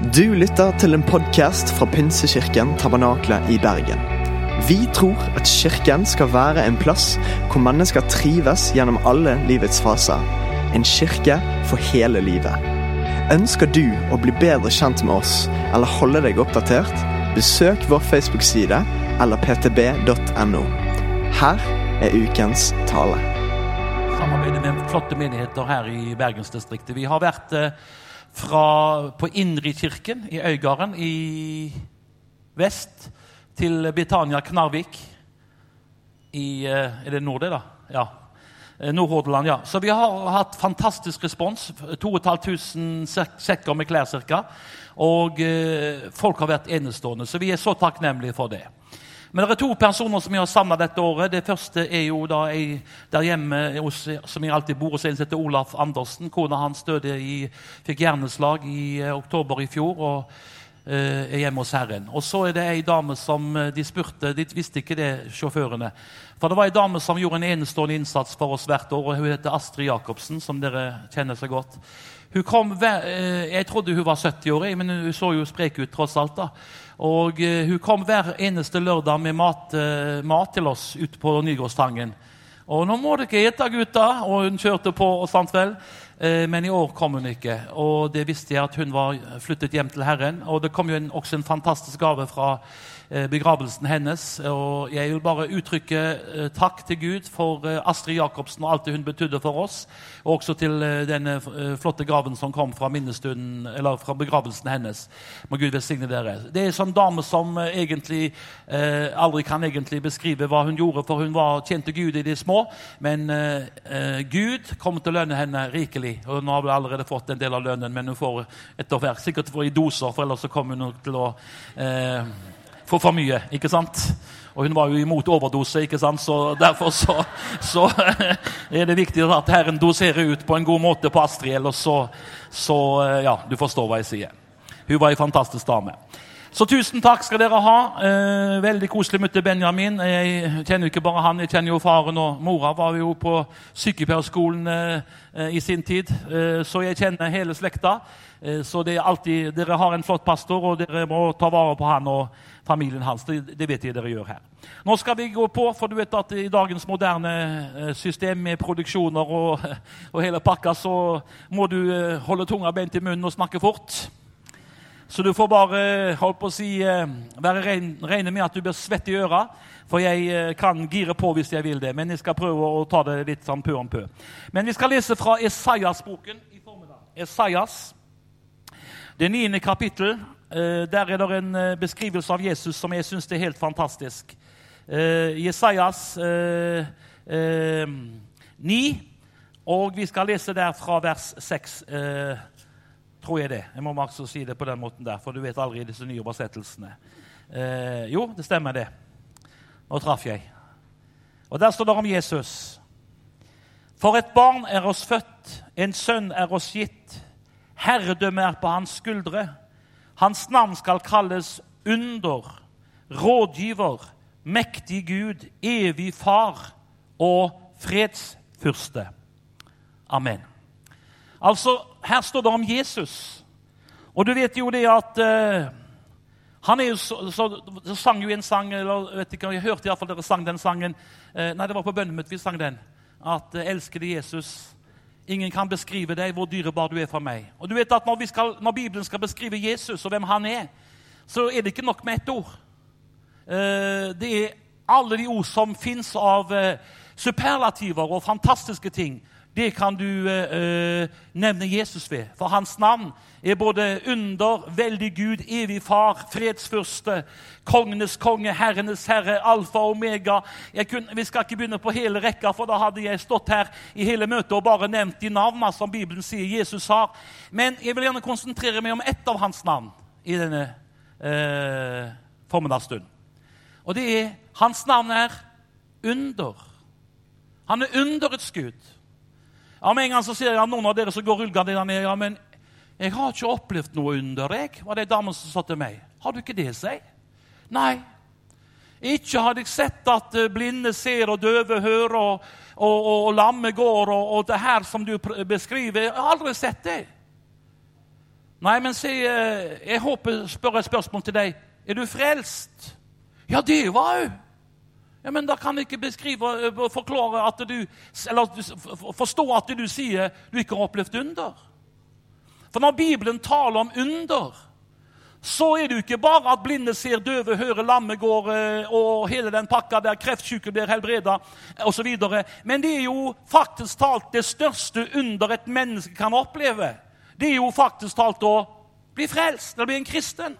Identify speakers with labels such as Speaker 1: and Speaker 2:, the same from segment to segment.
Speaker 1: Du lytter til en podkast fra Pinsekirken Tabernakle i Bergen. Vi tror at kirken skal være en plass hvor mennesker trives gjennom alle livets faser. En kirke for hele livet. Ønsker du å bli bedre kjent med oss eller holde deg oppdatert? Besøk vår Facebook-side eller ptb.no. Her er ukens tale.
Speaker 2: Samarbeidet med flotte menigheter her i Bergensdistriktet. Vi har vært eh, fra, på Indrikirken i Øygarden i vest til Britannia Knarvik i eh, Er det nord, det, da? Ja. Eh, Nordhordland, ja. Så vi har hatt fantastisk respons. 2500 sek- sekker med klær ca. Og eh, folk har vært enestående, så vi er så takknemlige for det. Men det er to personer som jeg har savna dette året. Det første er jo da jeg der hjemme hos, som jeg alltid bor hos en som heter Olaf Andersen. Kona hans døde i, fikk hjerneslag i eh, oktober i fjor og eh, er hjemme hos Herren. Og så er det ei dame som eh, de spurte De visste ikke det, sjåførene. For det var ei dame som gjorde en enestående innsats for oss hvert år. og Hun heter Astrid Jacobsen, som dere kjenner så godt. Hun kom, eh, Jeg trodde hun var 70 år, men hun så jo sprek ut tross alt. da. Og eh, Hun kom hver eneste lørdag med mat, eh, mat til oss ute på Nygårdstangen. Og 'Nå må dere ete, gutta!' Og hun kjørte på. og sant vel. Men i år kom hun ikke. Og det visste jeg at hun var flyttet hjem til Herren. Og det kom jo en, også en fantastisk gave fra begravelsen hennes. Og jeg vil bare uttrykke eh, takk til Gud for eh, Astrid Jacobsen og alt det hun betydde for oss. Og også til eh, denne eh, flotte graven som kom fra fra begravelsen hennes. Må Gud velsigne dere. Det er en sånn dame som eh, egentlig eh, aldri kan egentlig beskrive hva hun gjorde, for hun var tjente Gud i de små. Men eh, eh, Gud kommer til å lønne henne rikelig. Og nå har hun allerede fått en del av lønnen, men hun får etter hvert sikkert i doser, for ellers så kommer hun til å eh, få for mye. ikke sant? Og hun var jo imot overdose, ikke sant? så derfor så, så er det viktig at Herren doserer ut på en god måte på Astrid. Ellers så, så eh, Ja, du forstår hva jeg sier. Hun var ei fantastisk dame. Så tusen takk skal dere ha. Eh, veldig koselig å møte Benjamin. Jeg kjenner jo ikke bare han, jeg kjenner jo faren og mora. Var jo på sykepleierskolen eh, i sin tid, eh, så jeg kjenner hele slekta. Eh, så det er alltid, dere har en flott pastor, og dere må ta vare på han og familien hans. Det, det vet jeg dere gjør her. Nå skal vi gå på, for du vet at i dagens moderne eh, system med produksjoner og, og hele pakka, så må du eh, holde tunga beint i munnen og snakke fort. Så du får bare holdt på å si, eh, regne med at du blir svett i øra. For jeg eh, kan gire på hvis jeg vil det, men jeg skal prøve å ta det litt sånn pø om pø. Men vi skal lese fra Esaias-boken i formiddag. Esaias, det niende kapittel. Eh, Der er det en eh, beskrivelse av Jesus som jeg syns er helt fantastisk. Eh, Jesajas eh, eh, 9, og vi skal lese der fra vers 6. Eh, tror jeg det. Jeg må også si det på den måten der, for du vet aldri disse nye oversettelsene. Jo, det stemmer, det. Nå traff jeg. Og der står det om Jesus. For et barn er oss født, en sønn er oss gitt. Herredømmet er på hans skuldre. Hans navn skal kalles under, rådgiver, mektig Gud, evig far og fredsfyrste. Amen. Altså, Her står det om Jesus. Og du vet jo det at uh, han er jo så, så, så sang jo en sang eller vet ikke, Jeg hørte iallfall dere sang den sangen. Uh, nei, det var på bønnemøtet vi sang den. At uh, 'Elskede Jesus'. Ingen kan beskrive deg hvor dyrebar du er for meg. Og du vet at når, skal, når Bibelen skal beskrive Jesus og hvem han er, så er det ikke nok med ett ord. Eh, det er alle de ord som fins av eh, superlativer og fantastiske ting. Det kan du eh, eh, nevne Jesus ved. For hans navn er både under, veldig Gud, evig far, fredsfyrste, kongenes konge, herrenes herre, alfa og omega. Kunne, vi skal ikke begynne på hele rekka, for da hadde jeg stått her i hele møtet og bare nevnt de navnene som Bibelen sier Jesus har. Men jeg vil gjerne konsentrere meg om ett av hans navn i denne eh, formiddagsstunden. Og det er Hans navn er Under. Han er underets Gud. Ja, Med en gang så ser jeg noen av dere som går rullegardina ned. ja, men jeg har ikke opplevd noe under, jeg, var det damen som sa til meg. Har du ikke det, sier. Nei. Ikke hadde jeg sett at eh, blinde ser og døve hører og, og, og, og lamme går og, og det her som du beskriver. Jeg har aldri sett det. Nei, men se, eh, jeg håper spør et spørsmål til deg. Er du frelst? Ja, det var hun. Ja, men Da kan jeg ikke beskrive, eh, forklare at du, eller forstå at du sier du ikke har opplevd under. For når Bibelen taler om under, så er det jo ikke bare at blinde ser, døve hører, lamme går eh, og hele den pakka der kreftsyke blir helbreda osv. Men det er jo faktisk talt det største under et menneske kan oppleve. Det er jo faktisk talt å bli frelst, eller bli en kristen.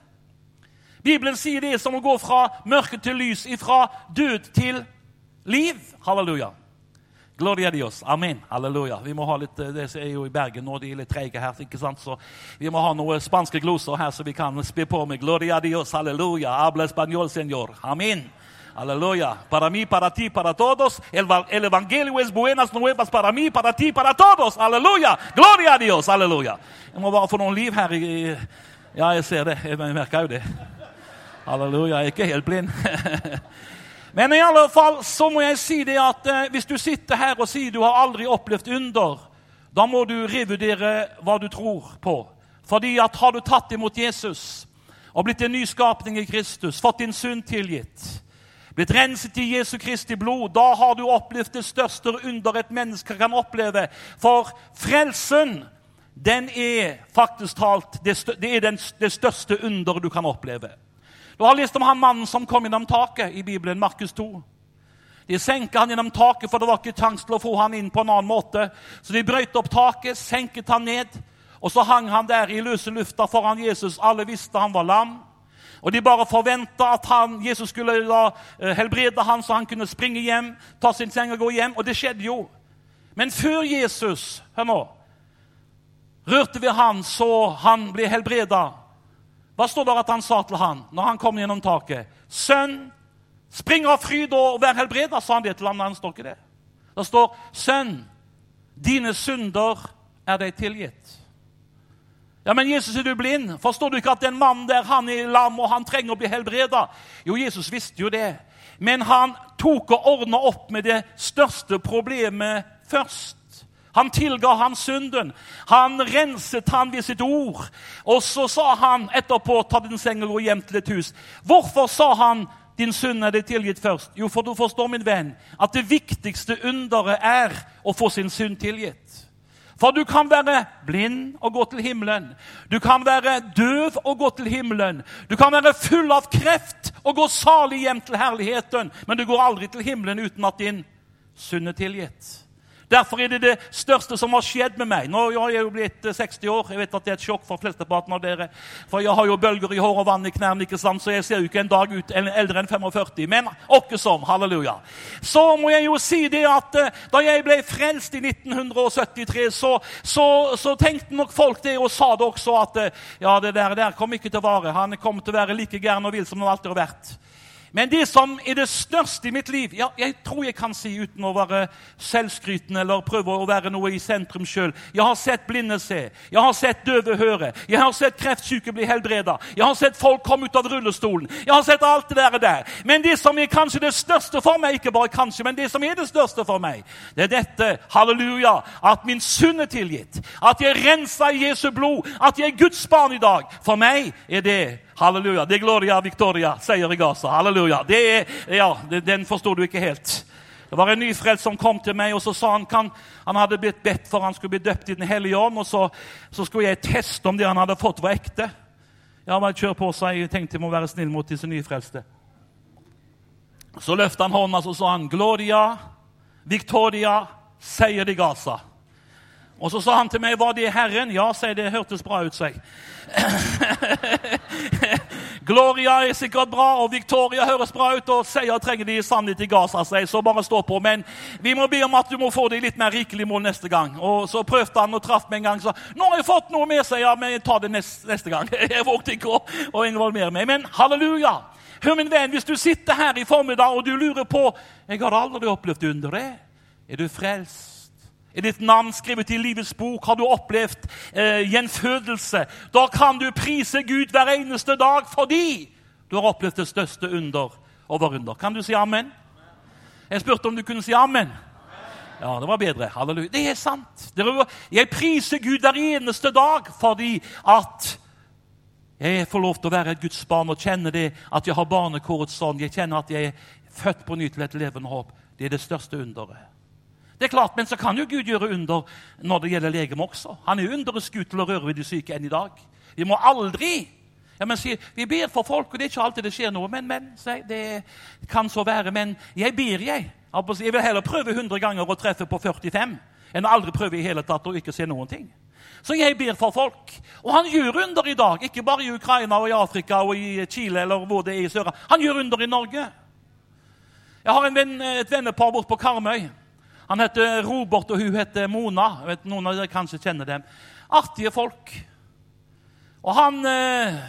Speaker 2: Bibelen sier det som å gå fra mørke til lys, fra død til liv. Halleluja. Gloria Dios. Amen. Halleluja. Vi må ha litt, eh, Det er jo i Bergen nå, de er litt treige her. ikke sant? Så Vi må ha noen spanske gloser her, så vi kan spe på med Gloria Dios. Halleluja. Habla español, señor. Amen. Halleluja. Para mí, para ti, para todos. El, el, evangelio es buenas nuevas para mí, para ti, para todos. Halleluja. Gloria Dios. Halleluja. Jeg må bare få noen liv her. I, ja, jeg ser det. Jeg merker jo det. Halleluja. Jeg er ikke helt blind. Men i alle fall så må jeg si det at eh, hvis du sitter her og sier du har aldri opplevd under, da må du revurdere hva du tror på. Fordi at har du tatt imot Jesus og blitt en ny skapning i Kristus, fått din synd tilgitt, blitt renset i Jesu Kristi blod, da har du opplevd det største under et menneske kan oppleve. For frelsen, den er faktisk talt det, det er den, det største under du kan oppleve. Du har lest om han mannen som kom gjennom taket i Bibelen, Markus 2. De senket han gjennom taket, for det var ikke sjanse til å få han inn på en annen måte. Så de brøyt opp taket, senket han ned, og så hang han der i løse lufta foran Jesus. Alle visste han var lam. Og De bare forventa at han, Jesus skulle da eh, helbrede han, så han kunne springe hjem, ta sin seng og gå hjem. Og det skjedde jo. Men før Jesus hør nå, rørte ved han så han ble helbreda, hva står det at han sa til han når han kom gjennom taket? 'Sønn, spring av fryd og vær helbreda', sa han det til ham. Han står ikke det. Det står 'Sønn, dine synder er deg tilgitt'. Ja, Men Jesus, er du blind? Forstår du ikke at den mannen der han er lam og han trenger å bli helbreda? Jo, Jesus visste jo det. Men han tok og ordna opp med det største problemet først. Han tilga han synden. Han renset han ved sitt ord. Og så sa han etterpå, ta din seng og gå hjem til et hus. Hvorfor sa han din synd er det tilgitt først? Jo, for du forstår, min venn, at det viktigste underet er å få sin synd tilgitt. For du kan være blind og gå til himmelen. Du kan være døv og gå til himmelen. Du kan være full av kreft og gå salig hjem til herligheten, men du går aldri til himmelen uten at din synd er tilgitt. Derfor er det det største som har skjedd med meg. Nå har jeg jo blitt 60 eh, år. Jeg vet at det er et sjokk for flesteparten av dere. For jeg har jo bølger i hår og vann i knærne, ikke sant? så jeg ser jo ikke en dag ut eldre enn 45. Men åkke som. Halleluja. Så må jeg jo si det at eh, da jeg ble frelst i 1973, så, så, så tenkte nok folk det, og sa det også, at eh, ja, det der, der kommer ikke til å vare. Han kommer til å være like gæren og vill som han alltid har vært. Men det som er det største i mitt liv ja, Jeg tror jeg kan si uten å være selvskrytende eller prøve å være noe i sentrum sjøl Jeg har sett blinde se, jeg har sett døve høre, jeg har sett kreftsyke bli helbreda, jeg har sett folk komme ut av rullestolen. Jeg har sett alt det der. der. Men det som er kanskje det største for meg, ikke bare kanskje, men det som er det største for meg, det er dette, halleluja, at min synd er tilgitt, at jeg er rensa i Jesu blod, at jeg er Guds barn i dag. For meg er det Halleluja. Det er Gloria Victoria, seier i Gaza. Halleluja. Det er, ja, Den forsto du ikke helt. Det var en nyfrelst som kom til meg og så sa han kan, han hadde blitt bedt for han skulle bli døpt i Den hellige ånd. og så, så, skulle jeg teste om det han hadde fått, var ekte. Ja, bare kjør på, så jeg tenkte jeg må være snill mot disse nyfrelste. Så løftet han hånda og sa han, Gloria Victoria, seier i Gaza. Og så sa han til meg, 'Var det Herren?' Ja, sier det hørtes bra ut, sier Gloria er sikkert bra, og Victoria høres bra ut, og seier trenger de sannhet i Gaza, sier så bare stå på. Men vi må be om at du må få det litt mer rikelig mål neste gang. Og så prøvde han og traff meg en gang, så 'Nå har jeg fått noe mer', sier jeg, men jeg tar det neste, neste gang. Jeg vågte ikke å, å involvere meg. Men halleluja! Hør, min venn, hvis du sitter her i formiddag og du lurer på 'Jeg har aldri opplevd under det', er du frelst? Er ditt navn skrevet i livets bok? Har du opplevd eh, gjenfødelse? Da kan du prise Gud hver eneste dag fordi du har opplevd det største under over under. Kan du si amen? Jeg spurte om du kunne si amen. Ja, det var bedre. Halleluja. Det er sant. Jeg priser Gud hver eneste dag fordi at jeg får lov til å være et Guds barn og kjenne det at jeg har barnekåret sånn. Jeg kjenner at jeg er født på ny til et levende håp. Det er det største underet. Det er klart, Men så kan jo Gud gjøre under når det gjelder legeme også. Han er underets Gud til å røre ved de syke enn i dag. Vi må aldri ja, men sier, Vi ber for folk, og det er ikke alltid det skjer noe. Men, men, det kan så være. Men jeg ber, jeg. Jeg vil heller prøve 100 ganger å treffe på 45 enn å aldri prøve i hele tatt og ikke se noen ting. Så jeg ber for folk. Og han gjør under i dag. Ikke bare i Ukraina og i Afrika og i Chile eller hvor det er i sør. Han gjør under i Norge. Jeg har venn, et vennepar borte på Karmøy. Han heter Robert, og hun heter Mona. Vet, noen av dere kanskje kjenner dem. Artige folk. Og han eh,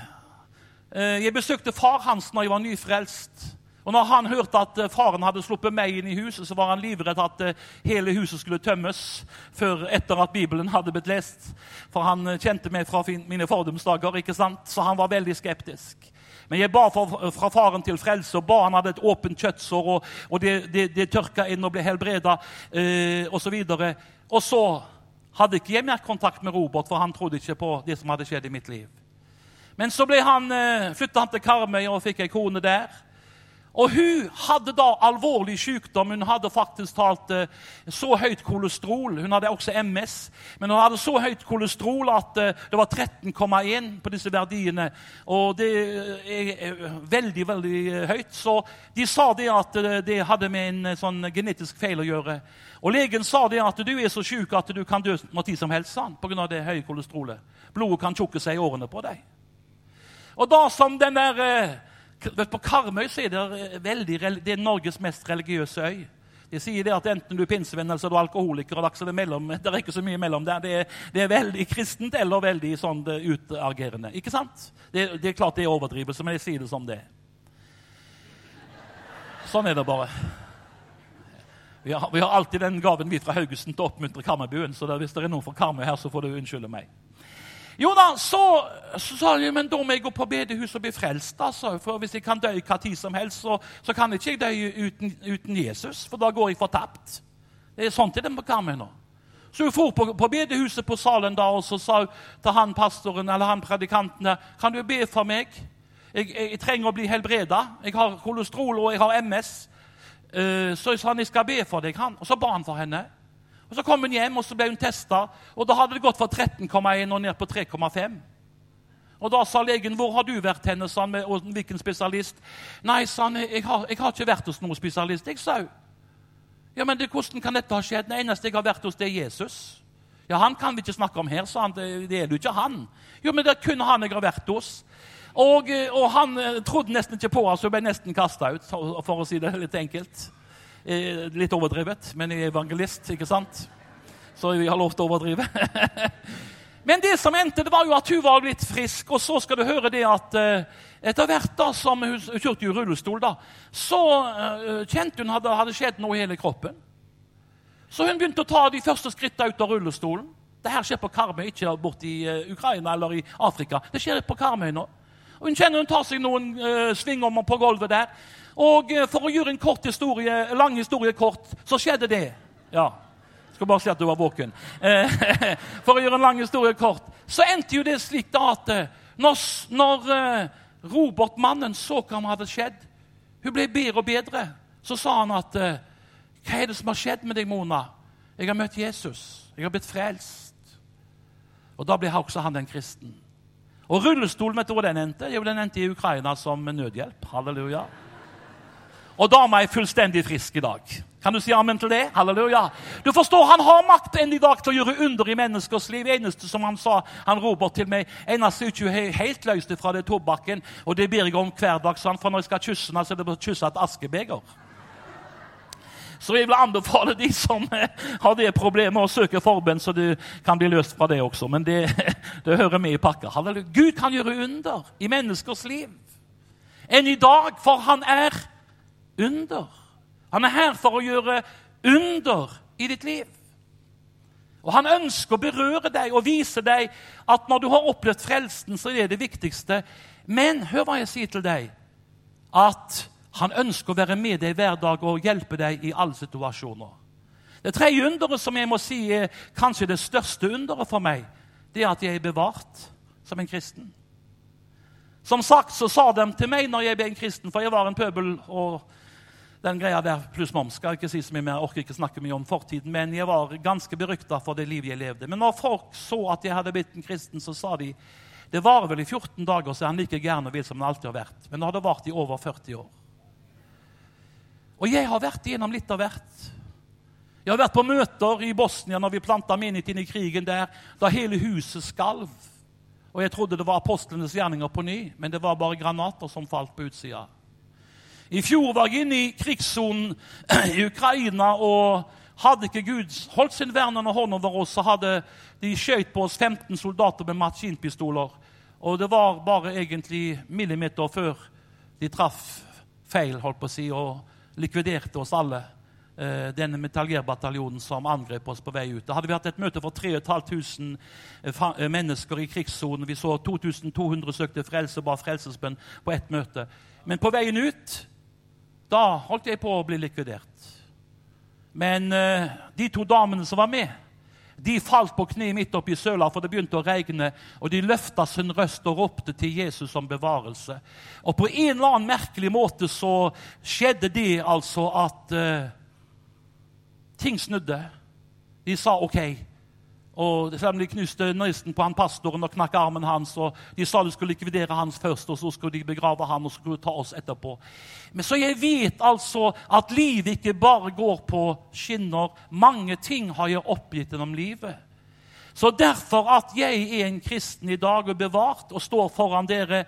Speaker 2: eh Jeg besøkte far hans når jeg var nyfrelst. Og når han hørte at eh, faren hadde sluppet meg inn i huset, så var han livredd at eh, hele huset skulle tømmes før etter at Bibelen hadde blitt lest. For han kjente meg fra mine fordomsdager, ikke sant? så han var veldig skeptisk. Men jeg ba for, fra faren til frelse og ba han hadde et åpent kjøttsår, og, og det, det, det, tørka inn og ble helbreda eh, osv. Og, og så hadde ikke jeg mer kontakt med Robert, for han trodde ikke på det som hadde skjedd i mitt liv. Men så ble han, eh, flytta han til Karmøy og fikk ei kone der. Og hun hadde da alvorlig sykdom. Hun hadde faktisk talt eh, så høyt kolesterol. Hun hadde også MS. Men hun hadde så høyt kolesterol at eh, det var 13,1 på disse verdiene. Og det er veldig, veldig høyt. Så de sa det at eh, det hadde med en sånn genetisk feil å gjøre. Og legen sa det at du er så syk at du kan dø når tid som helst pga. det høye kolesterolet. Blodet kan tjukke seg i årene på deg. Og da som den der på Karmøy er det, eh, veldig, det er Norges mest religiøse øy. De sier det at enten du er pinsevenn eller så er du alkoholiker. og det, mellom, det er ikke så mye mellom der. Det er, det er veldig kristent eller veldig sånn eh, utagerende. Ikke sant? Det, det, er klart det er overdrivelse, men jeg sier det som det er. Sånn er det bare. Vi har, vi har alltid den gaven vi fra Haugesund til å oppmuntre Karmøybuen. Så hvis det er noen fra Karmøy her, så får du unnskylde meg. Jo da, så, sa jeg men da må jeg gå på bedehus og bli frelst. Altså. For Hvis jeg kan dø hva tid som helst, så, så kan ikke jeg dø uten, uten, Jesus. For da går jeg fortapt. Det er sånn til den Karmøy nå. Så hun for på, på, bedehuset på salen da, og så sa hun til han pastoren eller han predikanten kan du be for meg. Jeg, jeg, jeg trenger å bli helbreda. Jeg har kolesterol og jeg har MS. Uh, eh, så jeg sa han jeg skal be for deg. han. Og så ba han for henne. Og Så kom hun hjem, og så ble hun testa, og da hadde det gått fra 13,1 og ned på 3,5. Og Da sa legen 'Hvor har du vært henne?' sa han, og hvilken spesialist. 'Nei', sa han, jeg har, jeg har, ikke vært hos noen spesialist', jeg sa. Ja, men det, 'Hvordan kan dette ha skjedd?' Det eneste jeg har vært hos, det er Jesus. Ja, Han kan vi ikke snakke om her, sa han. Det, det er jo ikke han. Jo, men det er kun han jeg har vært hos. Og, og han eh, trodde nesten ikke på oss og ble nesten kasta ut, for å si det litt enkelt. Eh, litt overdrevet, men jeg er evangelist, ikke sant? Så vi har lov til å overdrive. men det som endte, det var jo at hun var litt frisk. Og så skal du høre det at uh, etter hvert da, som hun, kjørte i rullestol, da, så uh, kjente hun at det hadde skjedd noe i hele kroppen. Så hun begynte å ta de første skrittene ut av rullestolen. Dette skjer på Karmøy, ikke borte i uh, Ukraina eller i Afrika. Det skjer på Karmøy nå. Og Hun kjenner hun tar seg noen uh, svingommer på gulvet der. Og eh, for å gjøre en kort historie, lang historie kort, så skjedde det. Ja, skal bare si at du var våken. Eh, for å gjøre en lang historie kort, så endte jo det slik da at eh, når, når Robert, mannen, så hva som hadde skjedd Hun ble bedre og bedre. Så sa han at Hva er det som har skjedd med deg, Mona? Jeg har møtt Jesus. Jeg har blitt frelst. Og da ble også han den kristen. Og rullestolen, vet du hvor den endte? Jo, den endte i Ukraina som nødhjelp. Halleluja. Og dama er fullstendig frisk i dag. Kan du si amen til det? Halleluja. Du forstår, Han har makt enn i dag til å gjøre under i menneskers liv. Eneste som han sa, han Robert til meg, eneste er ikke helt løst fra det tobakken. Og det ber jeg om hver dag, sånn, for når jeg skal kysse henne, så er det å kysse et askebeger. Så jeg vil anbefale de som eh, har det problemet, å søke forbønn, så du kan bli løst fra det også. Men det, det hører med i pakka. Halleluja. Gud kan gjøre under i menneskers liv enn i dag, for han er under. Han er her for å gjøre under i ditt liv. Og Han ønsker å berøre deg og vise deg at når du har opplevd frelsen, så er det det viktigste. Men hør hva jeg sier til deg. At han ønsker å være med deg hver dag og hjelpe deg i alle situasjoner. Det tredje underet som jeg må si er kanskje det største underet for meg, det er at jeg er bevart som en kristen. Som sagt så sa de til meg når jeg ble en kristen, for jeg var en pøbel og den greia der pluss moms skal jeg ikke si så mye mer, jeg orker ikke snakke mye om fortiden, men jeg var ganske berykta for det livet jeg levde. Men når folk så at jeg hadde blitt en kristen, så sa de det varer vel i 14 dager, så er han like gæren og vill som han alltid har vært. Men nå har det vart i over 40 år. Og jeg har vært igjennom litt av hvert. Jeg har vært på møter i Bosnia når vi planta inn i krigen der, da hele huset skalv. Og jeg trodde det var apostlenes gjerninger på ny, men det var bare granater som falt på utsida. I fjor var jeg inne i krigssonen i Ukraina, og hadde ikke Gud holdt sin vernende hånd over oss, så hadde de skjøt på oss 15 soldater med maskinpistoler. Og det var bare egentlig millimeter før de traff feil, holdt på å si, og likviderte oss alle. Eh, denne metallgerbataljonen som angrep oss på vei ut. Da hadde vi hatt et møte for 3500 eh, eh, mennesker i krigssonen. Vi så 2200 søkte frelse og ba frelsesbønn på ett møte. Men på veien ut da holdt jeg på å bli likvidert. Men de to damene som var med, de falt på kne midt oppi søla, for det begynte å regne. Og de løfta sin røst og ropte til Jesus om bevarelse. Og på en eller annen merkelig måte så skjedde det altså at uh, ting snudde. De sa OK. Og Selv om de knuste nesten på han pastoren og knakk armen hans, og de sa de skulle likvidere hans først, og så skulle de begrave han, og skulle ta oss etterpå. Men så jeg vet altså at livet ikke bare går på skinner. Mange ting har jeg oppgitt gjennom livet. Så derfor at jeg er en kristen i dag og bevart og står foran dere,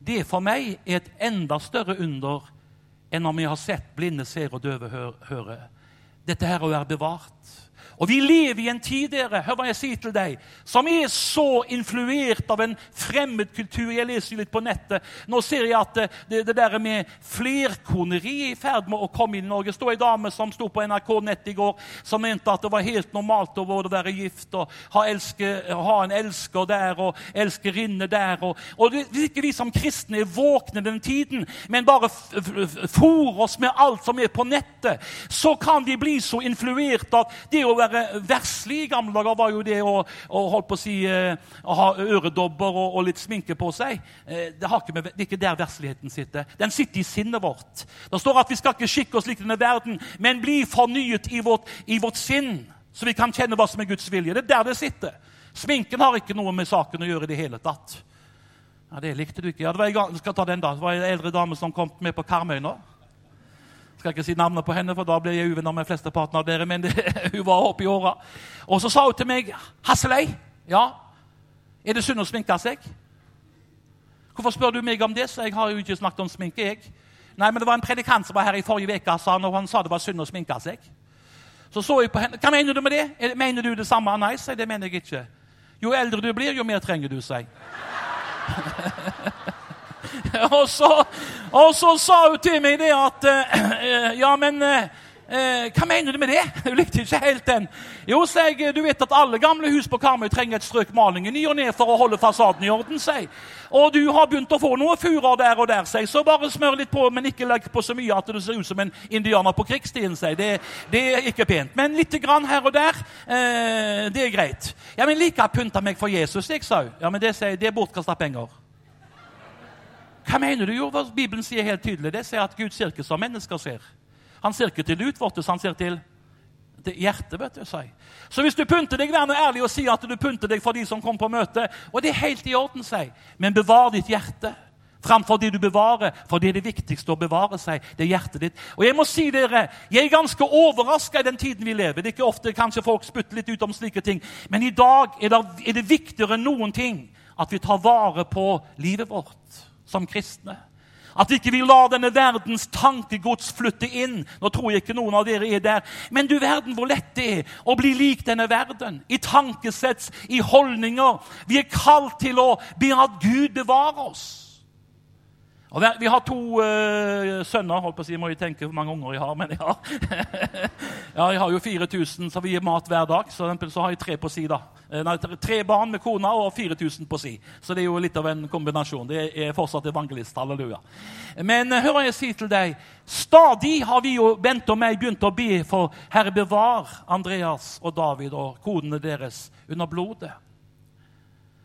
Speaker 2: det for meg er et enda større under enn om jeg har sett blinde ser og døve høre. Dette her å være bevart. Og vi lever i en tid dere, hør hva jeg sier til deg, som er så influert av en fremmed kultur. Jeg leser litt på nettet. Nå ser jeg at det, det der med flerkoneri er i ferd med å komme inn i Norge. Det var en dame som sto på NRK Nett i går, som mente at det var helt normalt å være gift og ha, elske, ha en elsker der og elskerinne der. Og, og det er ikke vi som kristne er våkne den tiden, men bare fòrer oss med alt som er på nettet, så kan vi bli så influert at det å være være verslig i gamle dager var jo det å, å holdt på å si, eh, å ha øredobber og, og, litt sminke på seg. Eh, det, med, det, er ikke der versligheten sitter. Den sitter i sinnet vårt. Det står at vi skal ikke skikke oss lik denne verden, men bli fornyet i vårt, i vårt sinn, så vi kan kjenne hva som er Guds vilje. Det er der det sitter. Sminken har ikke noe med saken å gjøre i det hele tatt. Ja, Det likte du ikke. Ja, det var en, skal ta den da. Det var en eldre dame som kom med på Karmøy nå skal ikke si navnet på henne, for da blir jeg uvenner med flesteparten av dere. Men det, hun var oppe i åra. Og så sa hun til meg, 'Hasseløy, ja, er det synd å sminke seg?' Hvorfor spør du meg om det? Så jeg har jo ikke snakket om sminke. jeg. Nei, men Det var en predikant som var her i forrige uke sa når han sa det var synd å sminke seg. Så så jeg på henne. Hva mener du med det? Mener du det samme? Nei, sier det mener jeg ikke. Jo eldre du blir, jo mer trenger du, sier og, så, og så sa hun til meg det at uh, Ja, men uh, hva mener du med det? Hun likte ikke helt den. Jo, jeg, du vet at alle gamle hus på Karmøy trenger et strøk maling i ny og ne for å holde fasaden i orden. sier Og du har begynt å få noe furer der og der, sier så bare smør litt på, men ikke legg på så mye at du ser ut som en indianer på krigsstien. sier det, det, er ikke pent. Men litt grann her og der, eh, det er greit. Ja, men like pynta meg for Jesus, jeg, sa hun. Ja, men det, sier, det er bortkasta penger. Hva mener du? Jo, Bibelen sier helt tydelig det sier at Gud ser ikke som mennesker ser. Han ser ikke til utvortes, han ser til, hjertet. vet du, sier. Så hvis du pynter deg, vær nå ærlig og si at du pynter deg for de som kom på møte. Og det er helt i orden, sier Men bevar ditt hjerte framfor det du bevarer, for det er det viktigste å bevare seg. det er hjertet ditt. Og Jeg må si dere, jeg er ganske overraska i den tiden vi lever. Det er ikke ofte kanskje folk spytter litt ut om slike ting, men i dag er det, er det viktigere enn noen ting at vi tar vare på livet vårt som kristne. At ikke vi lar denne verdens tankegods flytte inn. Nå tror jeg ikke noen av dere er der. Men du verden hvor lett det er å bli lik denne verden. I tankesett, i holdninger. Vi er kalt til å be at Gud bevarer oss. Og Vi har to uh, sønner. holdt på å si, Må jeg tenke hvor mange unger jeg har. men jeg har. ja, jeg har jo 4000 som vi gir mat hver dag. Så, så har jeg tre på si da. Eh, nei, tre barn med kona og 4000 på si. Så det er jo litt av en kombinasjon. Det er fortsatt evangelist. Halleluja. Men uh, hør jeg sier til deg. Stadig har vi jo, Bent og meg, begynt å be for Herre bevar Andreas og David og kodene deres under blodet.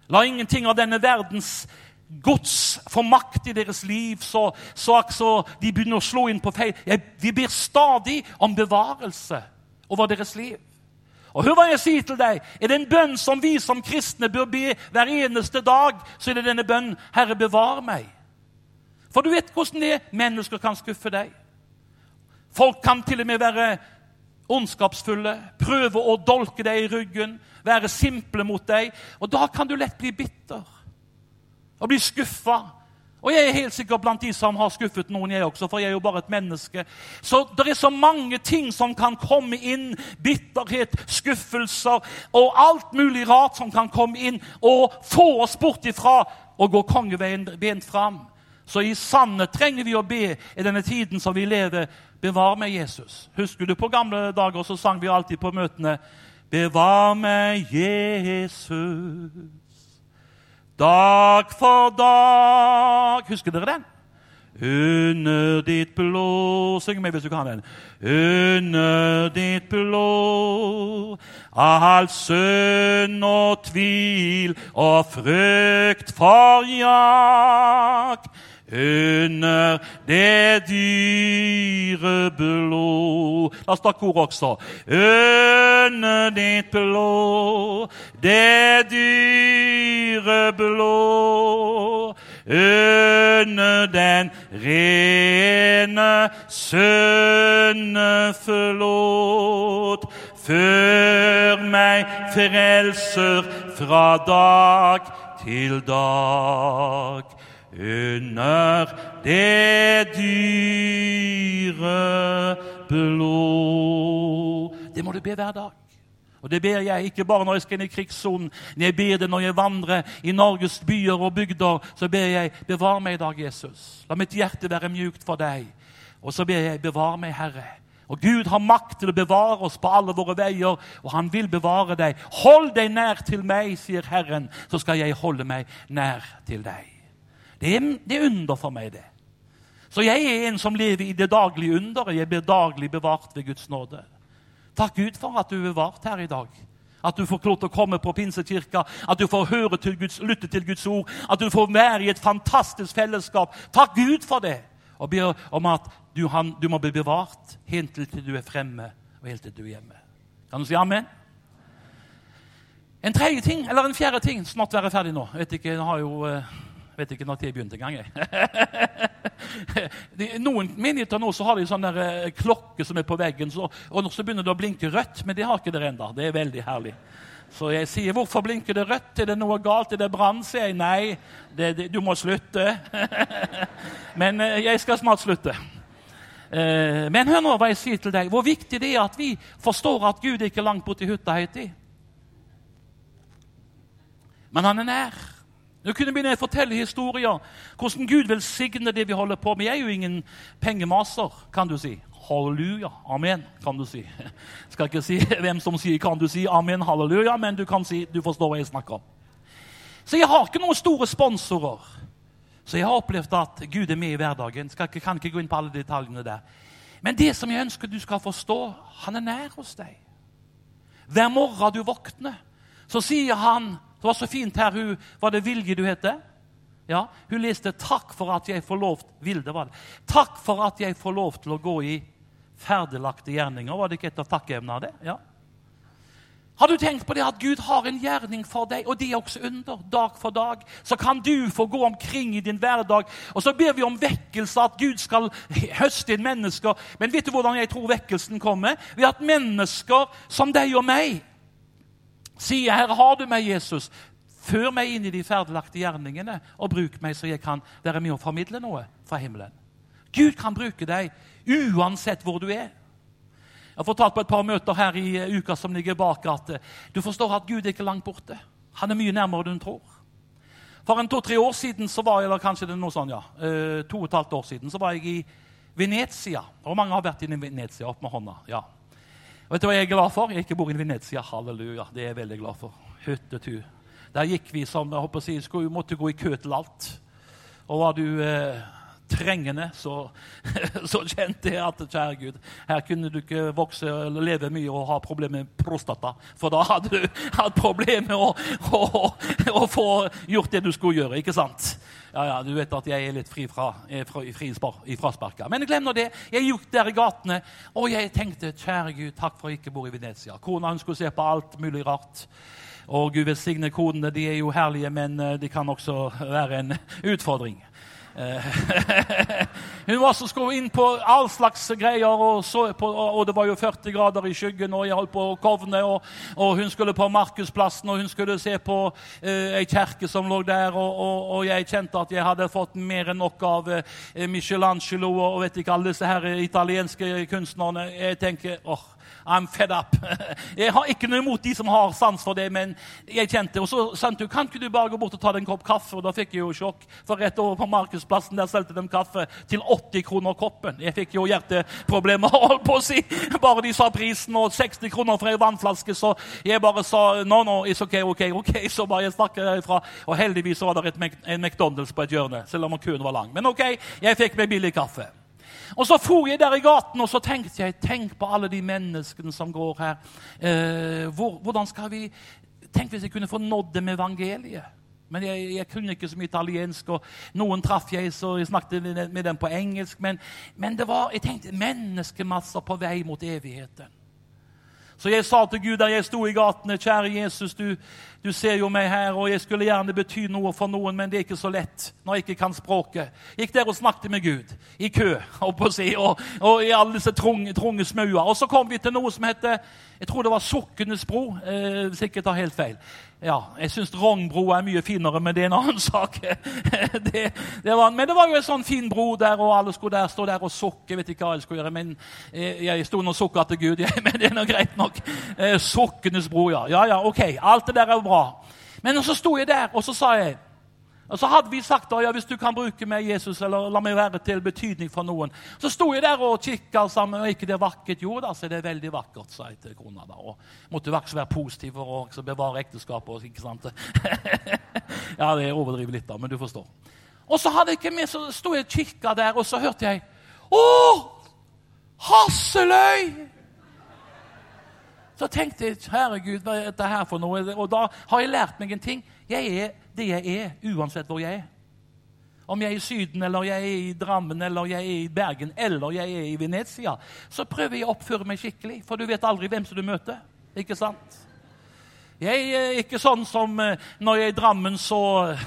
Speaker 2: La ingenting av denne verdens Guds får makt i deres liv, så, så, så de begynner å slå inn på feil. Vi ber stadig om bevarelse over deres liv. Og hør hva jeg sier til deg. Er det en bønn som vi som kristne bør be hver eneste dag, så er det denne bønnen 'Herre, bevar meg'. For du vet hvordan det er. Mennesker kan skuffe deg. Folk kan til og med være ondskapsfulle, prøve å dolke deg i ryggen, være simple mot deg. Og da kan du lett bli bitter og blir skuffa. Og jeg er helt sikkert blant de som har skuffet noen, jeg også, for jeg er jo bare et menneske. Så det er så mange ting som kan komme inn. Bitterhet, skuffelser og alt mulig rart som kan komme inn og få oss bort ifra og gå kongeveien bent fram. Så i sannhet trenger vi å be i denne tiden som vi lever. Bevar meg, Jesus. Husker du på gamle dager så sang vi alltid på møtene Bevar meg, Jesus. Dag for dag Husker dere den? Under ditt blå Syng med hvis du kan den. Under ditt blå all synd og tvil og frykt for jak under det dyre blå La oss ta kor også. Under ditt blå, det dyre blå. Under den rene sønneflåt. Før meg frelser fra dag til dag under det dyre blod. Det må du be hver dag. Og Det ber jeg ikke bare når jeg skal inn i krigssonen. Jeg ber det når jeg vandrer i Norges byer og bygder. Så ber jeg, bevar meg i dag, Jesus. La mitt hjerte være mjukt for deg. Og så ber jeg, bevar meg, Herre. Og Gud har makt til å bevare oss på alle våre veier, og han vil bevare deg. Hold deg nær til meg, sier Herren, så skal jeg holde meg nær til deg. Det det er under for meg, det. Så jeg er en som lever i det daglige underet. Jeg blir daglig bevart ved Guds nåde. Takk Gud for at du er bevart her i dag. At du får til å komme på Pinsekirka, at du får høre til Guds, lytte til Guds ord, at du får være i et fantastisk fellesskap. Takk Gud for det! Og ber om at du, han, du må bli bevart helt til du er fremme, og helt til du er hjemme. Kan du si amen? En tredje ting, eller en fjerde ting Snart være ferdig nå. Jeg vet ikke, jeg har jo... Uh, vet ikke når jeg begynte engang. Noen menigheter nå så har de sånn der, eh, klokke som er på veggen, så, og så begynner det å blinke rødt. Men det har ikke dere ennå. Det er veldig herlig. Så jeg sier 'Hvorfor blinker det rødt? Er det noe galt? Er det brann?' sier jeg. 'Nei, det, det, du må slutte.' men eh, jeg skal snart slutte. Eh, men hør nå hva jeg sier til deg. Hvor viktig det er at vi forstår at Gud er ikke langt borti hytta heiti. Men han er nær. Nå kunne begynne å fortelle historier hvordan Gud velsigner det vi holder på med. Jeg er jo ingen pengemaser, kan du si. Halleluja. Amen, kan du si. Jeg skal ikke si hvem som sier 'kan du si amen, halleluja', men du kan si, du forstår hva jeg snakker om. Så jeg har ikke noen store sponsorer. Så jeg har opplevd at Gud er med i hverdagen. Jeg ikke, kan ikke gå inn på alle detaljene der. Men det som jeg ønsker du skal forstå, han er nær hos deg. Hver morgen du våkner, så sier han det var så fint her. Hun, var det Vilje du heter? Ja, Hun leste 'Takk for at jeg får lov Vilde var det. Takk for at jeg får lov til å gå i ferdiglagte gjerninger. Var det ikke et av takkevnene? det? Ja. Har du tenkt på det at Gud har en gjerning for deg, og det er også under, dag for dag? Så kan du få gå omkring i din hverdag, og så ber vi om vekkelse, at Gud skal høste inn mennesker. Men vet du hvordan jeg tror vekkelsen kommer? Ved at mennesker som deg og meg sier, 'Herre, har du meg, Jesus?' Før meg inn i de ferdiglagte gjerningene og bruk meg så jeg kan være med og formidle noe fra himmelen. Gud kan bruke deg uansett hvor du er. Jeg har fortalt på et par møter her i eh, uka som ligger bak, at eh, du forstår at Gud er ikke langt borte. Han er mye nærmere enn du tror. For en to-tre år siden så var jeg, eller kanskje det er noe sånn, ja, eh, to og et halvt år siden, så var jeg i Venezia. Og mange har vært i Venezia. Opp med hånda. ja. Vet du hva jeg er glad for? Jeg ikke bor i Venezia. Halleluja. Det er jeg veldig glad for. Hyttetu. Der gikk vi som jeg håper å si, skulle, måtte gå i kø til alt. Og var du eh, trengende, så, så, kjente jeg at kjære Gud, her kunne du ikke vokse eller leve mye og ha problemer med prostata. For da hadde du hatt problemer med å, å, å, få gjort det du skulle gjøre. ikke sant? Ja, ja, Du vet at jeg er litt fri fra, fri, fri i frasparka. Men glem nå det. Jeg gikk der i gatene, og jeg tenkte kjære Gud, takk for at jeg ikke bor i Venezia. Kona hun skulle se på alt mulig rart. Og Gud velsigne konene. De er jo herlige, men eh, de kan også være en utfordring. Eh, hun var så skulle inn på all slags greier, og, på, og, det var jo 40 grader i skyggen, og jeg holdt på å kovne. Og, og, hun skulle på Markusplassen, og hun skulle se på uh, ei kjerke som lå der. Og, og, jeg kjente at jeg hadde fått mer enn nok av uh, Michelangelo og vet ikke alle disse her italienske kunstnerne. Jeg tenker åh, I'm fed up. Jeg har ikke noe imot de som har sans for det, men jeg kjente Og så sa hun kan ikke du bare gå bort og ta deg en kopp kaffe. Og da fikk jeg jo sjokk, for rett over på Markedsplassen der solgte de kaffe til 80 kroner koppen. Jeg fikk jo hjerteproblemer, holdt på å si. Bare de sa prisen og 60 kroner for ei vannflaske, så jeg bare sa no, no, it's ok, ok, ok. Så bare jeg stakk derifra. Og heldigvis var det en McDonald's på et hjørne, selv om køen var lang. Men ok, jeg fikk meg billig kaffe. Og så for jeg der i gaten og så tenkte jeg, tenk på alle de menneskene som går her. Eh, hvor, hvordan skal vi Tenk hvis jeg kunne få nådd dem evangeliet. Men jeg, jeg, kunne ikke så mye italiensk, og noen traff jeg, så jeg snakket med dem på engelsk. Men, men det var, jeg tenkte menneskemasser på vei mot evigheten. Så jeg sa til Gud da jeg sto i gatene, kjære Jesus, du, du, ser jo meg her, og jeg skulle gjerne bety noe for noen, men det er ikke så lett når jeg ikke kan språket. Gikk der og snakket med Gud, i kø, og, og, og i alle disse trunge, trunge smauer. Og så kom vi til noe som heter jeg tror det var Sukkenes bro, eh, ikke tar helt feil. Ja, Jeg syns Rognbrua er mye finere, men det er en annen sak. det, det var, men det var jo en sånn fin bro der, og alle skulle der, stå der og sukke. Jeg vet ikke hva jeg skulle gjøre, men eh, jeg sto og sukka til Gud. Jeg, men det er nå greit nok. Eh, Sukkenes bro, ja. Ja, ja, ok. Alt det der er jo bra. Men så sto jeg der, og så sa jeg og Så hadde vi sagt da, ja, hvis du kan bruke meg, Jesus, eller la meg være til betydning for noen. Så sto jeg der og kikka sammen. og ikke det vakkert? Jo da, så det er veldig vakkert, sa jeg til kona. da, og Måtte også være positiv for å bevare ekteskapet. ikke sant? ja, det overdriver litt, da, men du forstår. Og så hadde jeg ikke med, så sto jeg og kikka der, og så hørte jeg Å! Hasseløy! Så tenkte jeg herregud, hva er dette her for noe? Og da har jeg lært meg en ting. Jeg er det jeg er, uansett hvor jeg er. Om jeg er i Syden, eller jeg er i Drammen, eller jeg er i Bergen, eller jeg er i Venezia, så prøver jeg å oppføre meg skikkelig, for du vet aldri hvem som du møter. Ikke sant? Jeg er ikke sånn som eh, når jeg er i Drammen, så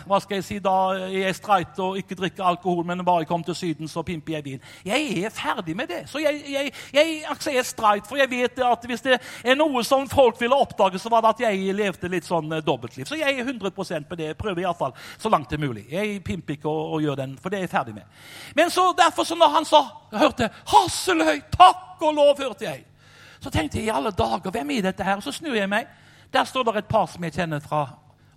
Speaker 2: hva skal jeg si, da er jeg streit og ikke drikker alkohol, men bare jeg kommer til Syden, så pimper jeg vin. Jeg er ferdig med det. Så jeg, jeg, jeg, altså jeg er streit, for jeg vet at hvis det er noe som folk ville oppdage, så var det at jeg levde litt sånn eh, dobbeltliv. Så jeg er 100% på det. Jeg prøver iallfall så langt det er mulig. Jeg pimper ikke og, og gjør den, for det er jeg ferdig med. Men så derfor, så når han sa, hørte 'Hasseløy, takk og lov', hørte jeg. Så tenkte jeg i alle dager, hvem er dette her? Og så snur jeg meg. Der står det et par som jeg kjenner fra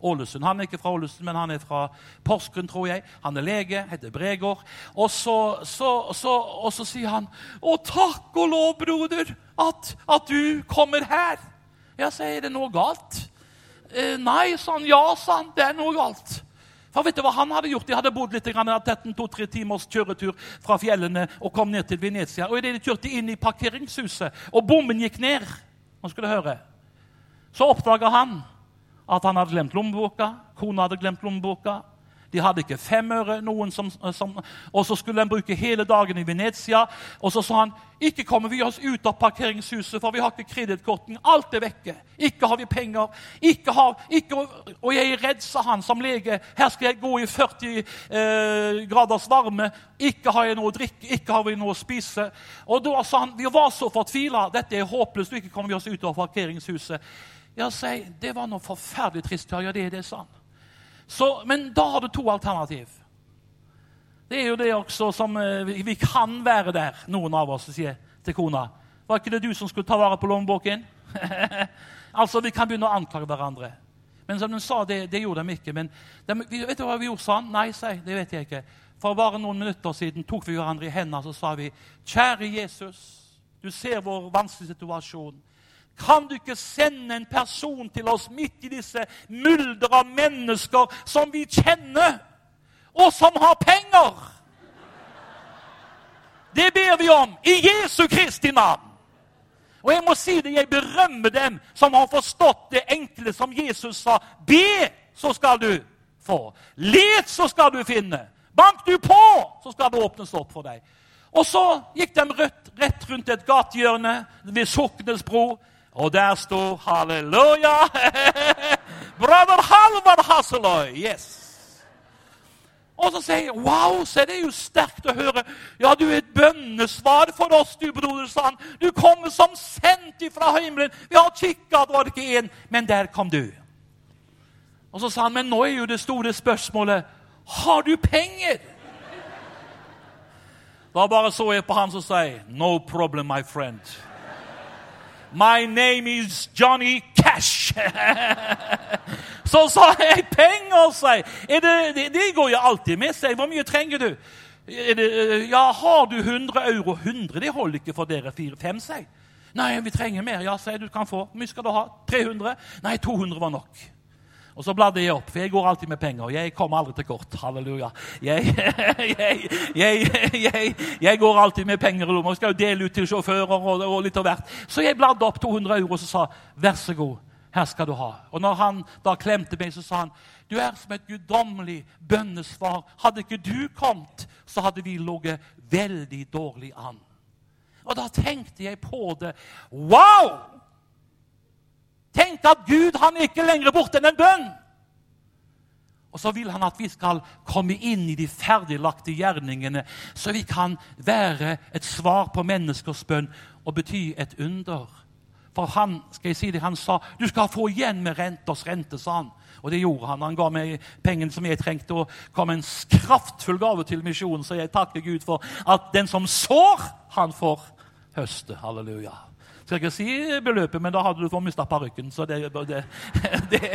Speaker 2: Ålesund. Han er ikke fra Ålesund, men han er fra Porsgrunn, tror jeg. Han er lege, heter Bregård. Og så, så, så, og så sier han 'Å, takk og lov, broder, at, at du kommer her.' Ja, sier, er det noe galt. Eh, nei, sa han. Ja, sa han. Det er noe galt. For vet du hva han hadde gjort? De hadde bodd litt, hadde tatt to-tre timers kjøretur fra fjellene og kom ned til Venezia. Og idet de kjørte inn i parkeringshuset, og bommen gikk ned Nå skal du høre. Så oppdaga han at han hadde glemt lommeboka. Kona hadde glemt lommeboka. De hadde ikke fem øre, noen som, som, og så skulle de bruke hele dagen i Venezia. Og så sa han ikke kommer vi oss ut av parkeringshuset, for vi har ikke kredittkorten. Alt er vekke. Ikke har vi penger. Ikke har, ikke, og jeg er redd, sa han som lege. Her skal jeg gå i 40 eh, graders varme. Ikke har jeg noe å drikke, ikke har vi noe å spise. Og da sa han vi var så fortvila. Dette er håpløst. Ikke kommer vi oss ut av parkeringshuset. Ja, si, Det var noe forferdelig trist. Ja, det er det, er sant. Så, men da har du to alternativ. Det er jo det også som eh, Vi kan være der, noen av oss sier til kona. Var ikke det du som skulle ta vare på lommeboken? altså, Vi kan begynne å anklage hverandre. Men som de sa, det, det gjorde de ikke. Men de, vet du hva vi gjorde sånn? Nei, sa. Det vet jeg ikke. For bare noen minutter siden tok vi hverandre i hendene og sa vi, Kjære Jesus, du ser vår vanskelige situasjon. Kan du ikke sende en person til oss midt i disse mylder av mennesker som vi kjenner, og som har penger? Det ber vi om i Jesu Kristi navn. Og jeg må si det, jeg berømmer dem som har forstått det enkle som Jesus sa. Be, så skal du få. Let, så skal du finne. Bank du på, så skal det åpnes opp for deg. Og så gikk de rett, rett rundt et gatehjørne ved Soknes bro, og der sto halleluja! Brother Halvard Hasseløy! Yes. Og så sier jeg wow, så det er jo sterkt å høre. Ja, du er et bønnesvar for oss, du broder, sa han. Du kommer som sendt ifra himmelen. Vi har kikka, det var ikke én, men der kom du. Og så sa han, men nå er jo det store spørsmålet har du penger? Da bare så jeg på han som sier, No problem, my friend. My name is Johnny Cash. så sa jeg penger, sier det, det, de går jo alltid med seg. Hvor mye trenger du? Det, ja, har du 100 euro? 100 det holder ikke for dere fire-fem, sier Nei, vi trenger mer. Ja, sier du kan få. Hvor mye skal du ha? 300? Nei, 200 var nok. Og så bladde jeg opp, for jeg går alltid med penger. Jeg kommer aldri til kort. Halleluja. Jeg, jeg, jeg går alltid med penger i lomma. Jeg skal jo dele ut til sjåfører og, og, litt av hvert. Så jeg bladde opp 200 euro og sa vær så god, her skal du ha. Og når han da klemte meg, så sa han du er som et guddommelig bønnesvar. Hadde ikke du kommet, så hadde vi ligget veldig dårlig an. Og da tenkte jeg på det. Wow! Tenk at Gud han er ikke lenger borte enn en bønn. Og så vil han at vi skal komme inn i de ferdiglagte gjerningene, så vi kan være et svar på menneskers bønn og bety et under. For han skal jeg si det, han sa du skal få igjen med renters rente, sa han. Og det gjorde han. Han ga meg pengene som jeg trengte, og kom en kraftfull gave til misjonen. Så jeg takker Gud for at den som sår, han får høste. Halleluja. Skal ikke si beløpet, men da hadde du fått mista parykken. Så det, det, det,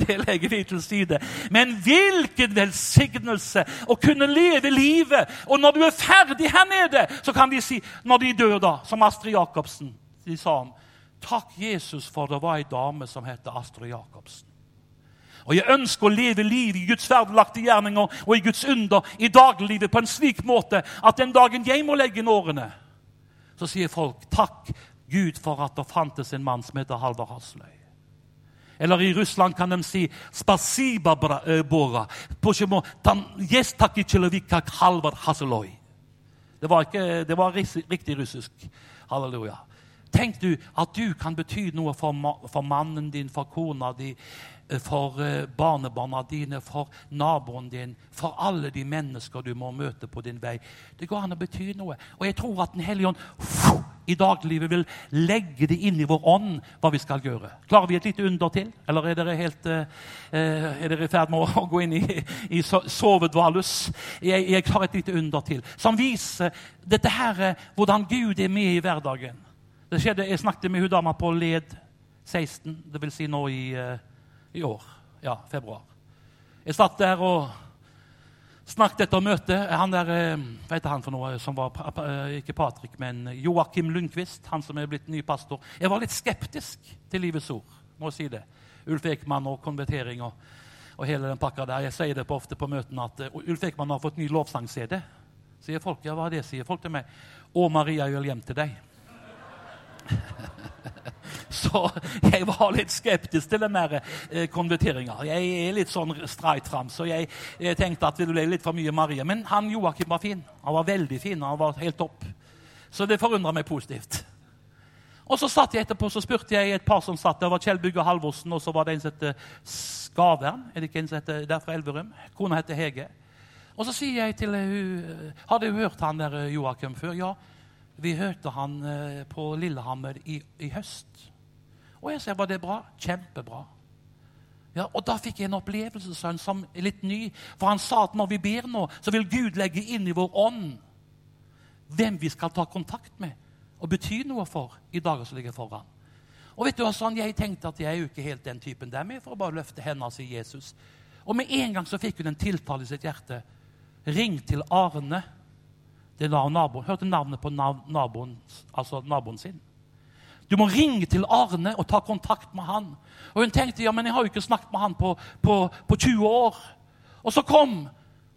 Speaker 2: det, legger vi til side. Men hvilken velsignelse å kunne leve livet! Og når du er ferdig her nede, så kan de si, når de dør, da, som Astrid Jacobsen de sa om Takk, Jesus, for det var ei dame som het Astrid Jacobsen. Og jeg ønsker å leve livet i Guds verdelagte gjerninger og i Guds under i dagliglivet på en slik måte at den dagen jeg må legge inn årene, så sier folk takk Gud for at det fantes en mann som heter Halvard Hasløy. Eller i Russland kan de si 'spasiba bora'. Det var, ikke, det var riktig russisk. Halleluja. Tenk du at du kan bety noe for, for mannen din, for kona di, Eh, for eh, barnebarna dine, for naboen din, for alle de mennesker du må møte på din vei. Det går an å bety noe. Og jeg tror at Den hellige ånd i daglivet vil legge det inn i vår ånd hva vi skal gjøre. Klarer vi et lite under til? Eller er dere, helt, uh, er dere i ferd med å gå inn i, i sovedvalus? Jeg, jeg har et lite under til som viser dette her, hvordan Gud er med i hverdagen. Det skjedde, Jeg snakket med hun dama på led 16, dvs. Si nå i i år. Ja, februar. Jeg satt der og snakket etter møtet. Han der, eh, Hva heter han for noe? som var, eh, Ikke Patrick, men Joakim Lundqvist, han som er blitt ny pastor. Jeg var litt skeptisk til Livets ord. må jeg si det. Ulf Ekman og konvertering og, og hele den pakka der. Jeg sier det på ofte på møtene at Ulf Ekman har fått ny lovsang-CD. Sier folk, ja, hva er det, sier folk til meg. Å, Maria, jeg vil hjem til deg. Så jeg var litt skeptisk til den der eh, konverteringa. Jeg er litt sånn streit fram, så jeg, jeg, tenkte at det ble litt for mye Marie. Men han Joakim var fin. Han var veldig fin. Han var helt topp. Så det forundra meg positivt. Og så satt jeg etterpå, så spurte jeg et par som satt der. var Kjell Bugge Halvorsen, og så var det en som het Skavern. Er det ikke en som heter der fra Elverum? Kona heter Hege. Og så sier jeg til henne Hadde du hørt han der Joakim før? Ja. Vi hørte han eh, på Lillehammer i, i høst. Og jeg sa var det bra? Kjempebra. Ja, og Da fikk jeg en opplevelse som er litt ny. For han sa at når vi ber nå, så vil Gud legge inn i vår ånd hvem vi skal ta kontakt med og bety noe for i dager som ligger foran. Og vet du hva, sånn, Jeg tenkte at jeg er jo ikke helt den typen der med, for å bare løfte hendene og si Jesus. Og med en gang så fikk hun en tiltale i sitt hjerte. Ring til Arne. Det var naboen. Hørte navnet på naboen, altså naboen sin. Du må ringe til Arne og ta kontakt med han. Og Hun tenkte ja, men jeg har jo ikke snakket med han på, på, på 20 år. Og så kom,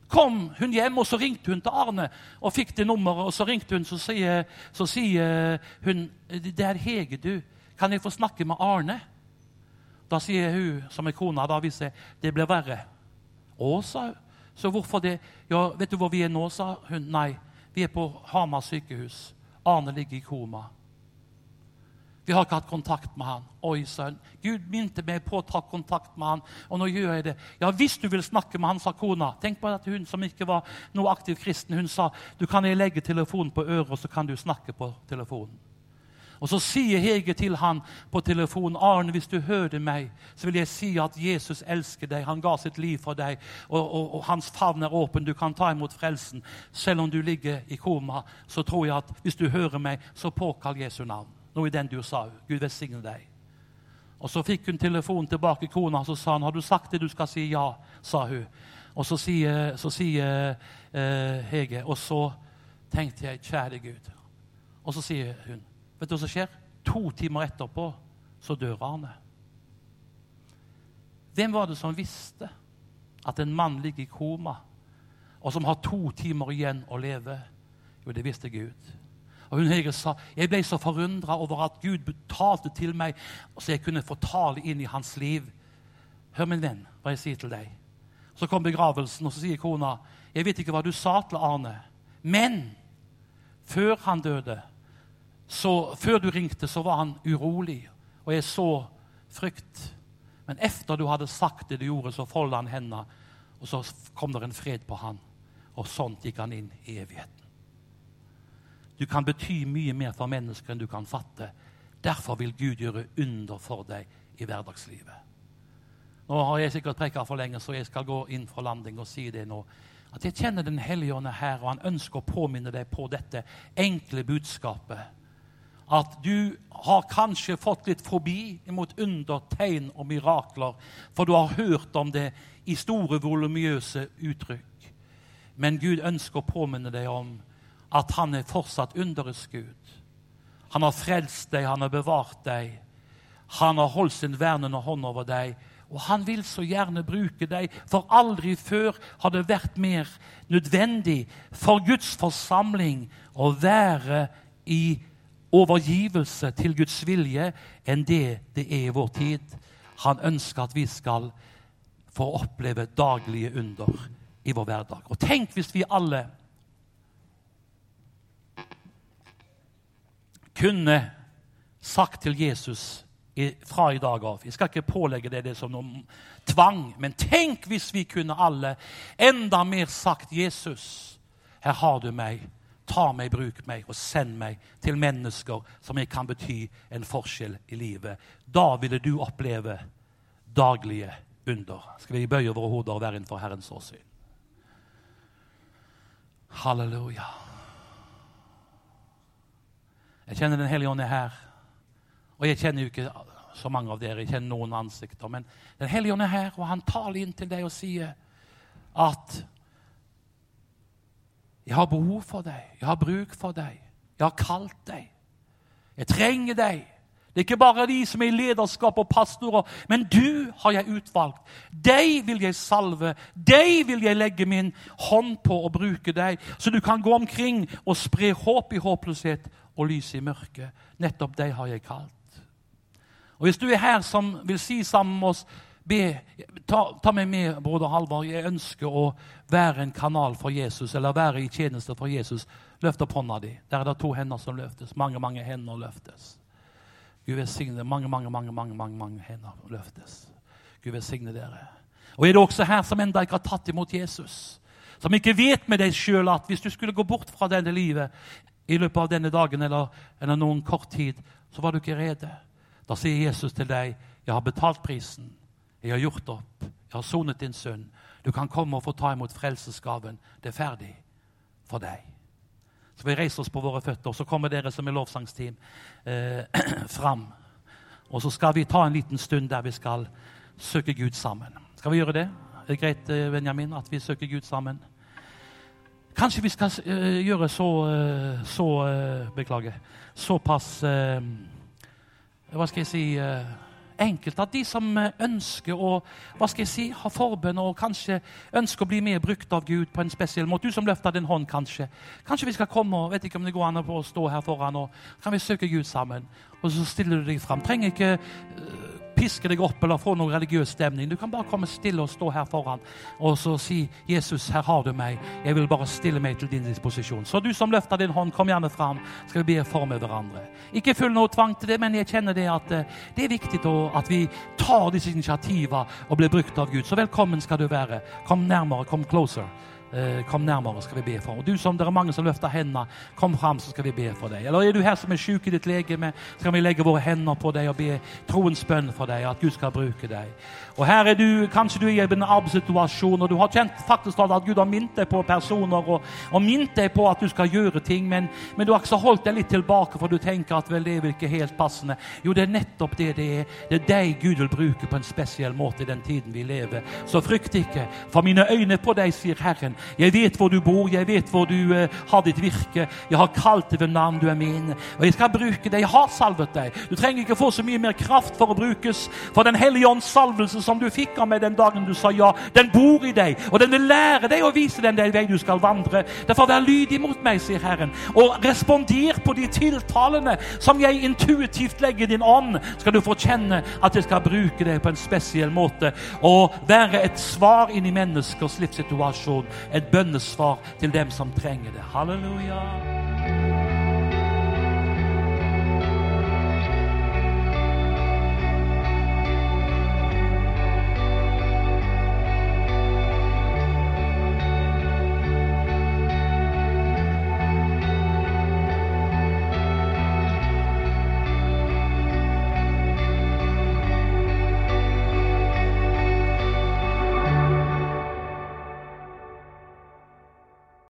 Speaker 2: kom hun hjem, og så ringte hun til Arne og fikk det nummeret. Og så ringte hun, så sier, så sier hun Det er Hege, du. Kan jeg få snakke med Arne? Da sier hun som er kona, da viser det blir verre. Å, sa hun. Så hvorfor det? Ja, vet du hvor vi er nå, sa hun. Nei, vi er på Hamar sykehus. Arne ligger i koma. Vi har ikke hatt kontakt med han. Oi, sønn. Gud minte meg på å ta kontakt med han, og nå gjør jeg det. Ja, hvis du vil snakke med han, sa kona. Tenk på at hun som ikke var noe aktiv kristen, hun sa du kan jeg legge telefonen på øret, så kan du snakke på telefonen. Og så sier Hege til han på telefonen Arne, hvis du hører meg, så vil jeg si at Jesus elsker deg. Han ga sitt liv for deg, og, og, og hans favn er åpen. Du kan ta imot frelsen. Selv om du ligger i koma, så tror jeg at hvis du hører meg, så påkall Jesu navn. Noe i den du sa. Gud velsigne deg. Og Så fikk hun telefonen tilbake kona, kona, så sa han, 'Har du sagt det du skal si ja?' sa hun. Og så sier, så sier uh, Hege Og så tenkte jeg, kjære Gud. Og så sier hun Vet du hva som skjer? To timer etterpå så dør Arne. Hvem var det som visste at en mann ligger i koma, og som har to timer igjen å leve? Jo, det visste Gud. Og hun Hege sa jeg ble så forundra over at Gud betalte til meg, så jeg kunne få tale inn i hans liv. Hør, min venn, hva jeg sier til deg. Så kom begravelsen, og så sier kona jeg vet ikke hva du sa til Arne, men før han døde, så Før du ringte, så var han urolig, og jeg så frykt. Men etter du hadde sagt det du gjorde, så folda han hendene, og så kom det en fred på han. Og sånt gikk han inn i evigheten. Du kan bety mye mer for mennesker enn du kan fatte. Derfor vil Gud gjøre under for deg i hverdagslivet. Nå har jeg sikkert preka for lenge, så jeg skal gå inn for landing og si det nå. At jeg kjenner Den hellige ånd her, og han ønsker å påminne deg på dette enkle budskapet at du har kanskje fått litt forbi mot under, tegn og mirakler, for du har hørt om det i store, volumiøse uttrykk. Men Gud ønsker å påminne deg om at han er fortsatt underets Gud. Han har frelst deg, han har bevart deg. Han har holdt sin vernende hånd over deg. Og han vil så gjerne bruke deg, for aldri før har det vært mer nødvendig for Guds forsamling å være i overgivelse til Guds vilje enn det det er i vår tid. Han ønsker at vi skal få oppleve daglige under i vår hverdag. Og tenk hvis vi alle kunne sagt til Jesus fra i dag av Jeg skal ikke pålegge deg det som noen tvang, men tenk hvis vi kunne alle enda mer sagt Jesus, her har du meg. Ta meg, bruk meg og send meg til mennesker som jeg kan bety en forskjell i livet. Da ville du oppleve daglige under. Skal vi bøye våre hoder og være innenfor Herrens åsyn? Halleluja. Jeg kjenner Den hellige ånd er her. Og jeg kjenner jo ikke så mange av dere, jeg kjenner noen ansikter. Men Den hellige ånd er her, og han taler inn til deg og sier at jeg har behov for deg. Jeg har bruk for deg. Jeg har kalt deg. Jeg trenger deg. Det er ikke bare de som er i lederskap og pastorer, men du har jeg utvalgt. Deg vil jeg salve. Deg vil jeg legge min hånd på og bruke deg, så du kan gå omkring og spre håp i håpløshet og lys i mørket. Nettopp deg har jeg kalt. Og Hvis du er her som vil si sammen med oss be, ta, ta, meg med, broder Halvard. Jeg ønsker å være en kanal for Jesus, eller være i tjeneste for Jesus. Løft opp hånda di. Der er det to hender som løftes. Mange, mange hender løftes. Gud velsigne mange, mange, mange, mange, mange, mange hender løftes. Gud velsigne dere. Og er det også her som enda ikke har tatt imot Jesus? Som ikke vet med deg sjøl at hvis du skulle gå bort fra denne livet i løpet av denne dagen eller, eller noen kort tid, så var du ikke rede. Da sier Jesus til deg, 'Jeg har betalt prisen. Jeg har gjort opp. Jeg har sonet din synd. Du kan komme og få ta imot frelsesgaven. Det er ferdig for deg. Så vi reiser oss på våre føtter, og så kommer dere som er lovsangsteam eh, fram. Og så skal vi ta en liten stund der vi skal søke Gud sammen. Skal vi gjøre det? Er det greit, eh, Benjamin, at vi søker Gud sammen? Kanskje vi skal uh, gjøre så, uh, så uh, Beklager. Såpass Hva skal jeg si Enkelt at de som ønsker å hva skal jeg si, ha forbønn og kanskje ønsker å bli mer brukt av Gud på en spesiell måte Du som løfter din hånd, kanskje. Kanskje vi skal komme og vet ikke om det går an å stå her foran og kan vi søke Gud sammen. Og så stiller du deg fram. Trenger ikke piske deg opp eller få noen religiøs stemning. Du kan bare komme stille og stå her foran og så si 'Jesus, her har du meg. Jeg vil bare stille meg til din disposisjon'. Så du som løfter din hånd, kom gjerne fram. Skal vi be for med hverandre. Ikke følg noe tvang til det, men jeg kjenner det at eh, det er viktig at vi tar disse initiativene og blir brukt av Gud. Så velkommen skal du være. Kom nærmere, kom closer. Eh, kom nærmere, skal vi be for. Og du som, Det er mange som løfter hendene. Kom fram, så skal vi be for deg. Eller er du her som er syk i ditt legeme, så kan vi legge våre hender på deg og be troens bønn for deg, at Gud skal bruke deg. Og her er du, Kanskje du er i en arbeidssituasjon, og du har kjent faktisk at Gud har minnet deg på personer og, og minnet deg på at du skal gjøre ting, men, men du har ikke holdt deg litt tilbake, for du tenker at vel, det er vel ikke helt passende. Jo, det er nettopp det det er. Det er deg Gud vil bruke på en spesiell måte i den tiden vi lever. Så frykt ikke, for mine øyne på deg, sier Herren. Jeg vet hvor du bor, jeg vet hvor du uh, har ditt virke. Jeg har kalt deg ved navn, du er min. Og jeg skal bruke deg. Jeg har salvet deg. Du trenger ikke få så mye mer kraft for å brukes. For Den hellige ånds salvelse som du fikk av meg den dagen du sa ja, den bor i deg. Og den vil lære deg å vise den vei du skal vandre. Derfor vær lydig mot meg, sier Herren. Og responder på de tiltalene som jeg intuitivt legger i din ånd. Skal du få kjenne at jeg skal bruke deg på en spesiell måte. Og være et svar inn i menneskers livssituasjon et bønnesvar til dem som trenger det. Halleluja.